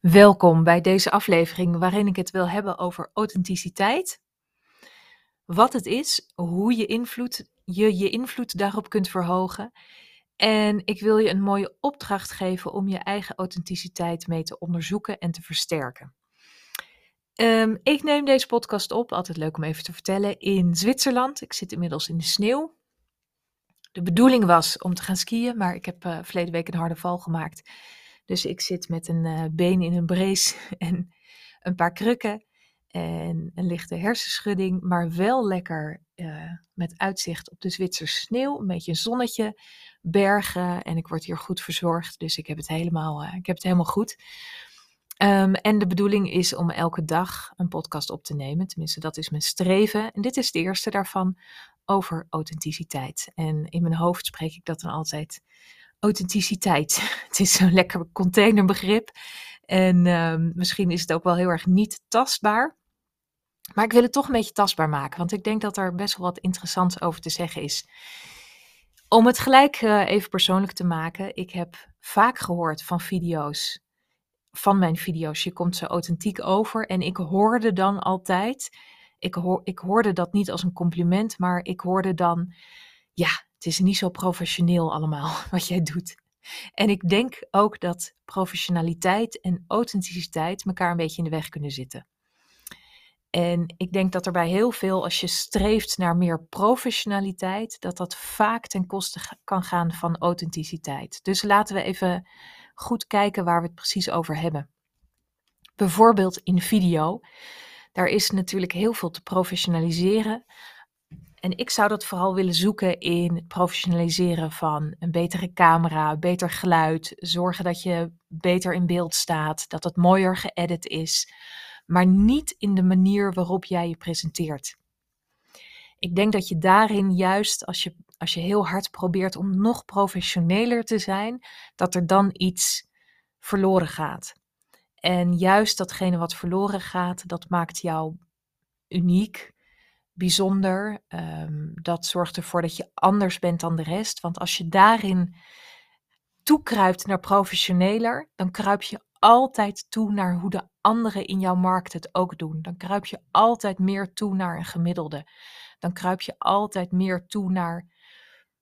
Welkom bij deze aflevering waarin ik het wil hebben over authenticiteit. Wat het is, hoe je invloed, je, je invloed daarop kunt verhogen. En ik wil je een mooie opdracht geven om je eigen authenticiteit mee te onderzoeken en te versterken. Ehm, ik neem deze podcast op, altijd leuk om even te vertellen, in Zwitserland. Ik zit inmiddels in de sneeuw. De bedoeling was om te gaan skiën, maar ik heb uh, verleden week een harde val gemaakt. Dus ik zit met een uh, been in een brace en een paar krukken en een lichte hersenschudding, maar wel lekker uh, met uitzicht op de Zwitserse sneeuw, een beetje een zonnetje, bergen en ik word hier goed verzorgd, dus ik heb het helemaal, uh, ik heb het helemaal goed. Um, en de bedoeling is om elke dag een podcast op te nemen, tenminste dat is mijn streven. En dit is de eerste daarvan over authenticiteit. En in mijn hoofd spreek ik dat dan altijd authenticiteit. Het is zo'n lekker containerbegrip. En um, misschien is het ook wel heel erg niet tastbaar. Maar ik wil het toch een beetje tastbaar maken, want ik denk dat er best wel wat interessants over te zeggen is. Om het gelijk uh, even persoonlijk te maken, ik heb vaak gehoord van video's, van mijn video's, je komt zo authentiek over. En ik hoorde dan altijd, ik, hoor, ik hoorde dat niet als een compliment, maar ik hoorde dan, ja, het is niet zo professioneel allemaal wat jij doet. En ik denk ook dat professionaliteit en authenticiteit elkaar een beetje in de weg kunnen zitten. En ik denk dat er bij heel veel, als je streeft naar meer professionaliteit, dat dat vaak ten koste kan gaan van authenticiteit. Dus laten we even goed kijken waar we het precies over hebben. Bijvoorbeeld in video. Daar is natuurlijk heel veel te professionaliseren. En ik zou dat vooral willen zoeken in het professionaliseren van een betere camera, beter geluid, zorgen dat je beter in beeld staat, dat het mooier geëdit is, maar niet in de manier waarop jij je presenteert. Ik denk dat je daarin juist, als je, als je heel hard probeert om nog professioneler te zijn, dat er dan iets verloren gaat. En juist datgene wat verloren gaat, dat maakt jou uniek, bijzonder. Um, dat zorgt ervoor dat je anders bent dan de rest. Want als je daarin toekruipt naar professioneler, dan kruip je altijd toe naar hoe de anderen in jouw markt het ook doen. Dan kruip je altijd meer toe naar een gemiddelde. Dan kruip je altijd meer toe naar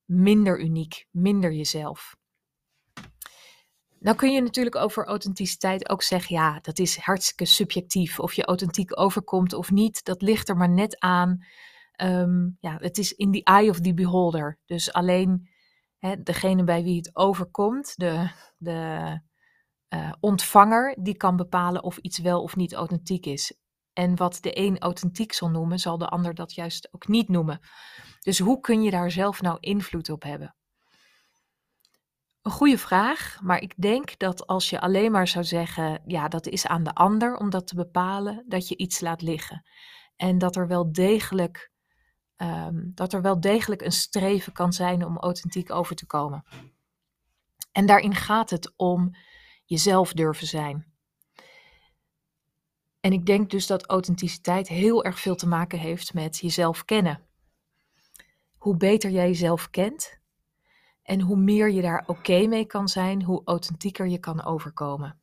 minder uniek, minder jezelf. Nou kun je natuurlijk over authenticiteit ook zeggen, ja, dat is hartstikke subjectief. Of je authentiek overkomt of niet, dat ligt er maar net aan. Um, ja, het is in the eye of the beholder. Dus alleen hè, degene bij wie het overkomt, de, de uh, ontvanger, die kan bepalen of iets wel of niet authentiek is. En wat de een authentiek zal noemen, zal de ander dat juist ook niet noemen. Dus hoe kun je daar zelf nou invloed op hebben? Een goede vraag, maar ik denk dat als je alleen maar zou zeggen, ja, dat is aan de ander om dat te bepalen, dat je iets laat liggen. En dat er wel degelijk, um, dat er wel degelijk een streven kan zijn om authentiek over te komen. En daarin gaat het om jezelf durven zijn. En ik denk dus dat authenticiteit heel erg veel te maken heeft met jezelf kennen. Hoe beter jij jezelf kent, en hoe meer je daar oké mee kan zijn, hoe authentieker je kan overkomen.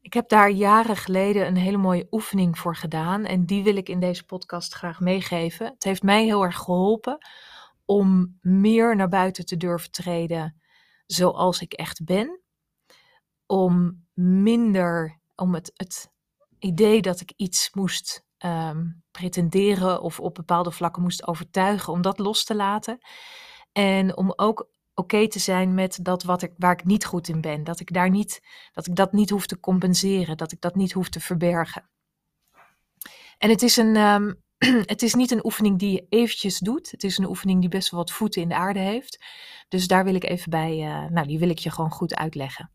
Ik heb daar jaren geleden een hele mooie oefening voor gedaan en die wil ik in deze podcast graag meegeven. Het heeft mij heel erg geholpen om meer naar buiten te durven treden zoals ik echt ben. Om minder, om het, het idee dat ik iets moest um, pretenderen of op bepaalde vlakken moest overtuigen, om dat los te laten. En om ook oké te zijn met dat wat ik, waar ik niet goed in ben. Dat ik, daar niet, dat ik dat niet hoef te compenseren. Dat ik dat niet hoef te verbergen. En het is, een, um, het is niet een oefening die je eventjes doet. Het is een oefening die best wel wat voeten in de aarde heeft. Dus daar wil ik even bij, uh, nou die wil ik je gewoon goed uitleggen.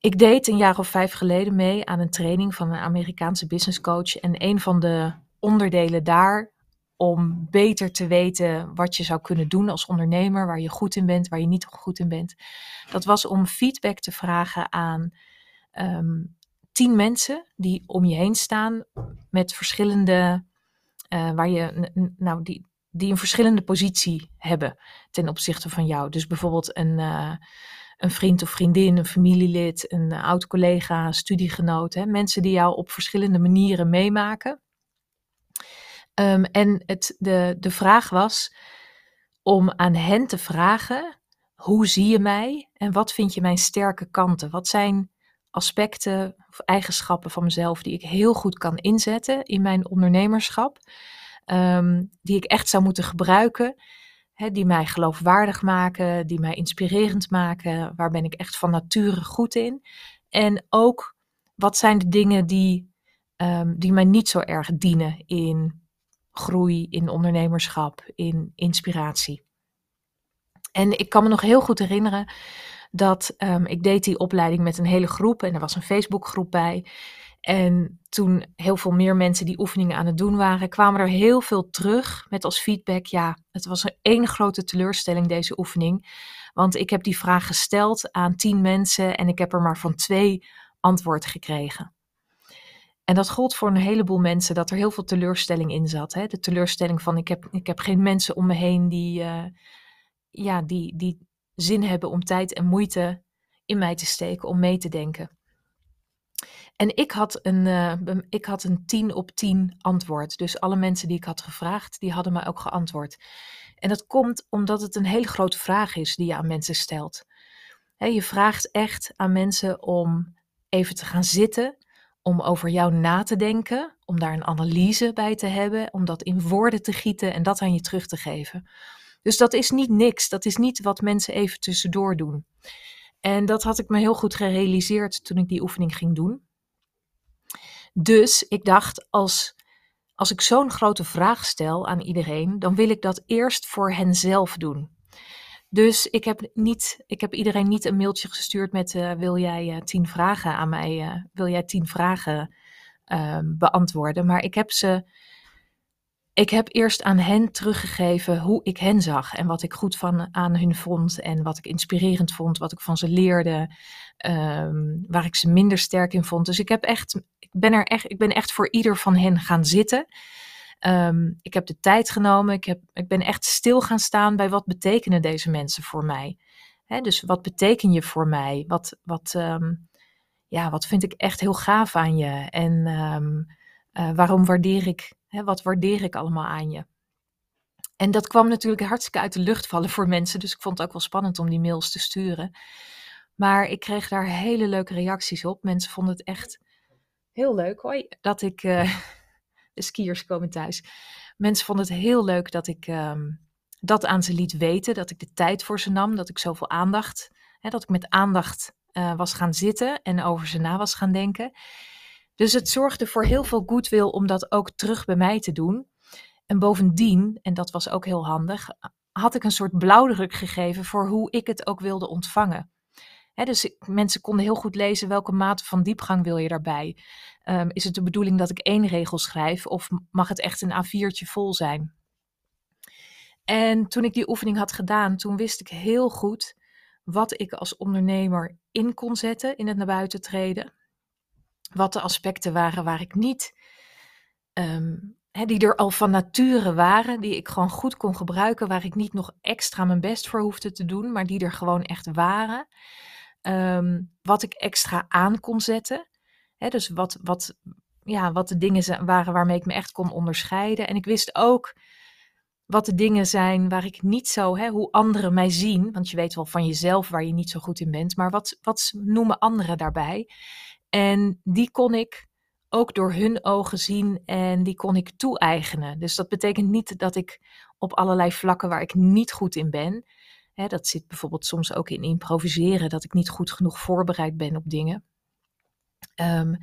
Ik deed een jaar of vijf geleden mee aan een training van een Amerikaanse business coach. En een van de onderdelen daar om beter te weten wat je zou kunnen doen als ondernemer, waar je goed in bent, waar je niet goed in bent. Dat was om feedback te vragen aan um, tien mensen die om je heen staan met verschillende, uh, waar je, nou, die, die een verschillende positie hebben ten opzichte van jou. Dus bijvoorbeeld een, uh, een vriend of vriendin, een familielid, een oud collega, studiegenoot. Hè, mensen die jou op verschillende manieren meemaken. Ehm, en het, de, de vraag was om aan hen te vragen: hoe zie je mij en wat vind je mijn sterke kanten? Wat zijn aspecten of eigenschappen van mezelf die ik heel goed kan inzetten in mijn ondernemerschap, ehm, die ik echt zou moeten gebruiken, hè, die mij geloofwaardig maken, die mij inspirerend maken, waar ben ik echt van nature goed in? En ook wat zijn de dingen die, um, die mij niet zo erg dienen in groei, in ondernemerschap, in inspiratie. En ik kan me nog heel goed herinneren dat um, ik deed die opleiding met een hele groep en er was een Facebookgroep bij. En toen heel veel meer mensen die oefeningen aan het doen waren, kwamen er heel veel terug met als feedback: ja, het was een één grote teleurstelling deze oefening. Want ik heb die vraag gesteld aan tien mensen en ik heb er maar van twee antwoord gekregen. En dat gold voor een heleboel mensen dat er heel veel teleurstelling in zat. Hè? De teleurstelling van ik heb, ik heb geen mensen om me heen die, uh, ja, die, die zin hebben om tijd en moeite in mij te steken om mee te denken. En ik had een, uh, ik had een 10 op 10 antwoord. Dus alle mensen die ik had gevraagd, die hadden mij ook geantwoord. En dat komt omdat het een hele grote vraag is die je aan mensen stelt. je vraagt echt aan mensen om even te gaan zitten, om over jou na te denken, om daar een analyse bij te hebben, om dat in woorden te gieten en dat aan je terug te geven. Dus dat is niet niks. Dat is niet wat mensen even tussendoor doen. En dat had ik me heel goed gerealiseerd toen ik die oefening ging doen. Dus ik dacht, als, als ik zo'n grote vraag stel aan iedereen, dan wil ik dat eerst voor henzelf doen. Dus ik heb, niet, ik heb iedereen niet een mailtje gestuurd met: uh, Wil jij tien vragen aan mij? Wil jij tien vragen beantwoorden? Maar ik heb ze ik heb eerst aan hen teruggegeven hoe ik hen zag en wat ik goed van, aan hun vond en wat ik inspirerend vond, wat ik van ze leerde, ehm, waar ik ze minder sterk in vond. Dus ik, heb echt, ik, ben er echt, ik ben echt voor ieder van hen gaan zitten. Um, ik heb de tijd genomen, ik, heb, ik ben echt stil gaan staan bij wat betekenen deze mensen voor mij. Dus wat beteken je voor mij? Wat, wat, um, ja, wat vind ik echt heel gaaf aan je? En uh, waarom waardeer ik wat waardeer ik allemaal aan je? En dat kwam natuurlijk hartstikke uit de lucht vallen voor mensen. Dus ik vond het ook wel spannend om die mails te sturen. Maar ik kreeg daar hele leuke reacties op. Mensen vonden het echt heel leuk. Hoi, dat ik. De skiers komen thuis. Mensen vonden het heel leuk dat ik uh, dat aan ze liet weten. Dat ik de tijd voor ze nam. Dat ik zoveel aandacht. Hè, dat ik met aandacht uh, was gaan zitten en over ze na was gaan denken. Dus het zorgde voor heel veel goodwill om dat ook terug bij mij te doen. En bovendien, en dat was ook heel handig, had ik een soort blauwdruk gegeven voor hoe ik het ook wilde ontvangen. Dus mensen konden heel goed lezen welke mate van diepgang wil je daarbij. Um, is het de bedoeling dat ik één regel schrijf of mag het echt een A4'tje vol zijn? En toen ik die oefening had gedaan, toen wist ik heel goed wat ik als ondernemer in kon zetten in het naar buiten treden wat de aspecten waren waar ik niet, um, die er al van nature waren, die ik gewoon goed kon gebruiken, waar ik niet nog extra mijn best voor hoefde te doen, maar die er gewoon echt waren. Um, wat ik extra aan kon zetten. Dus wat, wat, ja, wat de dingen waren waarmee ik me echt kon onderscheiden. En ik wist ook wat de dingen zijn waar ik niet zo, hè, hoe anderen mij zien. Want je weet wel van jezelf waar je niet zo goed in bent. Maar wat, wat noemen anderen daarbij? En die kon ik ook door hun ogen zien en die kon ik toe-eigenen. Dus dat betekent niet dat ik op allerlei vlakken waar ik niet goed in ben, hè, dat zit bijvoorbeeld soms ook in improviseren, dat ik niet goed genoeg voorbereid ben op dingen. Um,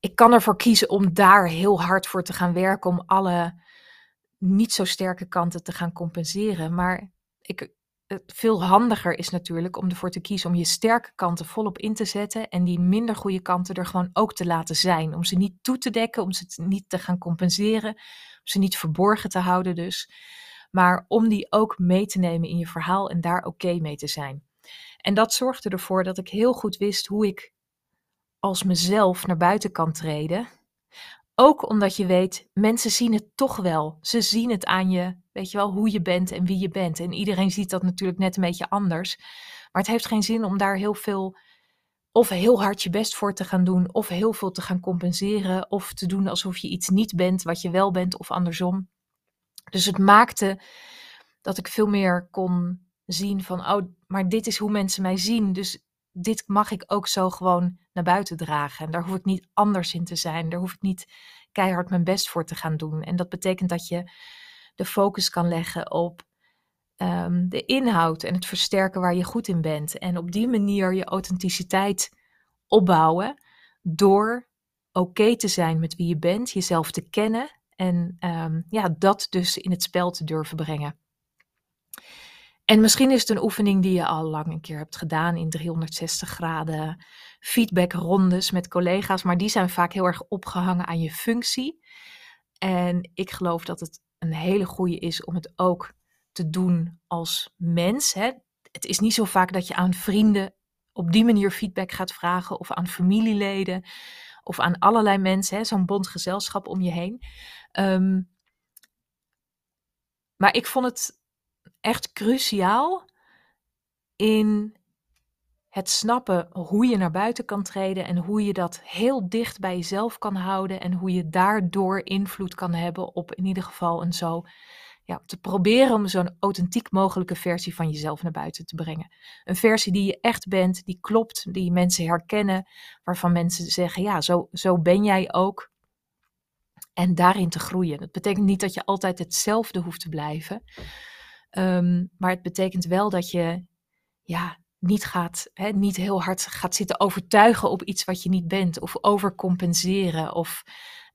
ik kan ervoor kiezen om daar heel hard voor te gaan werken, om alle niet zo sterke kanten te gaan compenseren. Maar ik, het veel handiger is natuurlijk om ervoor te kiezen om je sterke kanten volop in te zetten en die minder goede kanten er gewoon ook te laten zijn. Om ze niet toe te dekken, om ze niet te gaan compenseren, om ze niet verborgen te houden dus. Maar om die ook mee te nemen in je verhaal en daar oké mee te zijn. En dat zorgde ervoor dat ik heel goed wist hoe ik als mezelf naar buiten kan treden. ook omdat je weet, mensen zien het toch wel. Ze zien het aan je, weet je wel, hoe je bent en wie je bent. En iedereen ziet dat natuurlijk net een beetje anders. Maar het heeft geen zin om daar heel veel, of heel hard je best voor te gaan doen, of heel veel te gaan compenseren, of te doen alsof je iets niet bent wat je wel bent, of andersom. Dus het maakte dat ik veel meer kon zien van, oh, maar dit is hoe mensen mij zien. Dus dit mag ik ook zo gewoon naar buiten dragen. En daar hoef ik niet anders in te zijn. Daar hoef ik niet keihard mijn best voor te gaan doen. En dat betekent dat je de focus kan leggen op ehm, de inhoud en het versterken waar je goed in bent. En op die manier je authenticiteit opbouwen door oké te zijn met wie je bent, jezelf te kennen en ehm, ja, dat dus in het spel te durven brengen. En misschien is het een oefening die je al lang een keer hebt gedaan in 360 graden feedbackrondes met collega's, maar die zijn vaak heel erg opgehangen aan je functie. En ik geloof dat het een hele goede is om het ook te doen als mens. Hè. Het is niet zo vaak dat je aan vrienden op die manier feedback gaat vragen of aan familieleden of aan allerlei mensen, zo'n bond gezelschap om je heen. Um, maar ik vond het echt cruciaal in het snappen hoe je naar buiten kan treden en hoe je dat heel dicht bij jezelf kan houden en hoe je daardoor invloed kan hebben op in ieder geval een zo ja, te proberen om zo'n authentiek mogelijke versie van jezelf naar buiten te brengen. Een versie die je echt bent, die klopt, die mensen herkennen, waarvan mensen zeggen, ja, zo, zo ben jij ook. En daarin te groeien. Dat betekent niet dat je altijd hetzelfde hoeft te blijven. Ehm, maar het betekent wel dat je ja, niet, gaat, hè, niet heel hard gaat zitten overtuigen op iets wat je niet bent. Of overcompenseren. Of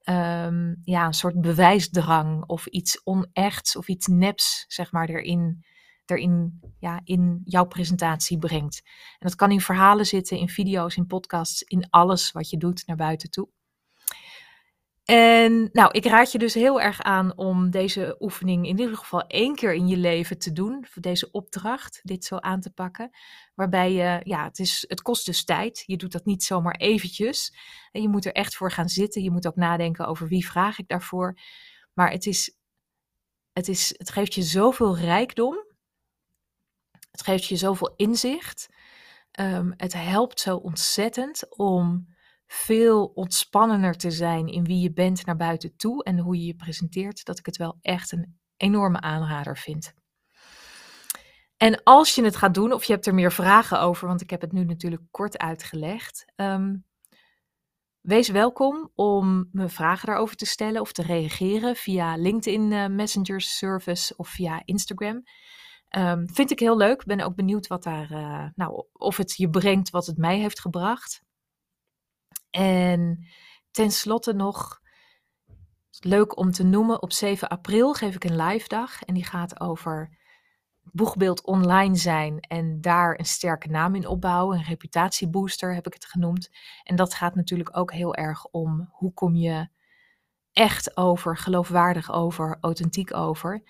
Ehm, ja, een soort bewijsdrang of iets onechts of iets neps, zeg maar, erin, erin ja, in jouw presentatie brengt. En dat kan in verhalen zitten, in video's, in podcasts, in alles wat je doet naar buiten toe. En nou, ik raad je dus heel erg aan om deze oefening in ieder geval één keer in je leven te doen. Voor deze opdracht, dit zo aan te pakken. Waarbij je, ja, het, is, het kost dus tijd. Je doet dat niet zomaar eventjes. En je moet er echt voor gaan zitten. Je moet ook nadenken over wie vraag ik daarvoor. Maar het, is, het, is, het geeft je zoveel rijkdom. Het geeft je zoveel inzicht. Um, het helpt zo ontzettend om veel ontspannender te zijn in wie je bent naar buiten toe en hoe je je presenteert, dat ik het wel echt een enorme aanrader vind. En als je het gaat doen, of je hebt er meer vragen over, want ik heb het nu natuurlijk kort uitgelegd, um, wees welkom om me vragen daarover te stellen of te reageren via LinkedIn uh, Messenger Service of via Instagram. Um, vind ik heel leuk. Ben ook benieuwd wat daar, uh, nou, of het je brengt wat het mij heeft gebracht. En tenslotte nog, leuk om te noemen, op 7 april geef ik een live dag. En die gaat over boegbeeld online zijn en daar een sterke naam in opbouwen. Een reputatiebooster heb ik het genoemd. En dat gaat natuurlijk ook heel erg om hoe kom je echt over, geloofwaardig over, authentiek over.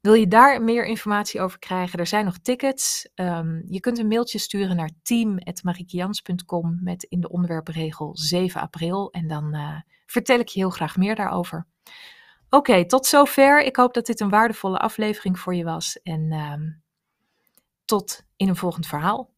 Wil je daar meer informatie over krijgen? Er zijn nog tickets. Um, je kunt een mailtje sturen naar team.marikians.com met in de onderwerpregel 7 april. En dan uh, vertel ik je heel graag meer daarover. Oké, tot zover. Ik hoop dat dit een waardevolle aflevering voor je was. En um, tot in een volgend verhaal.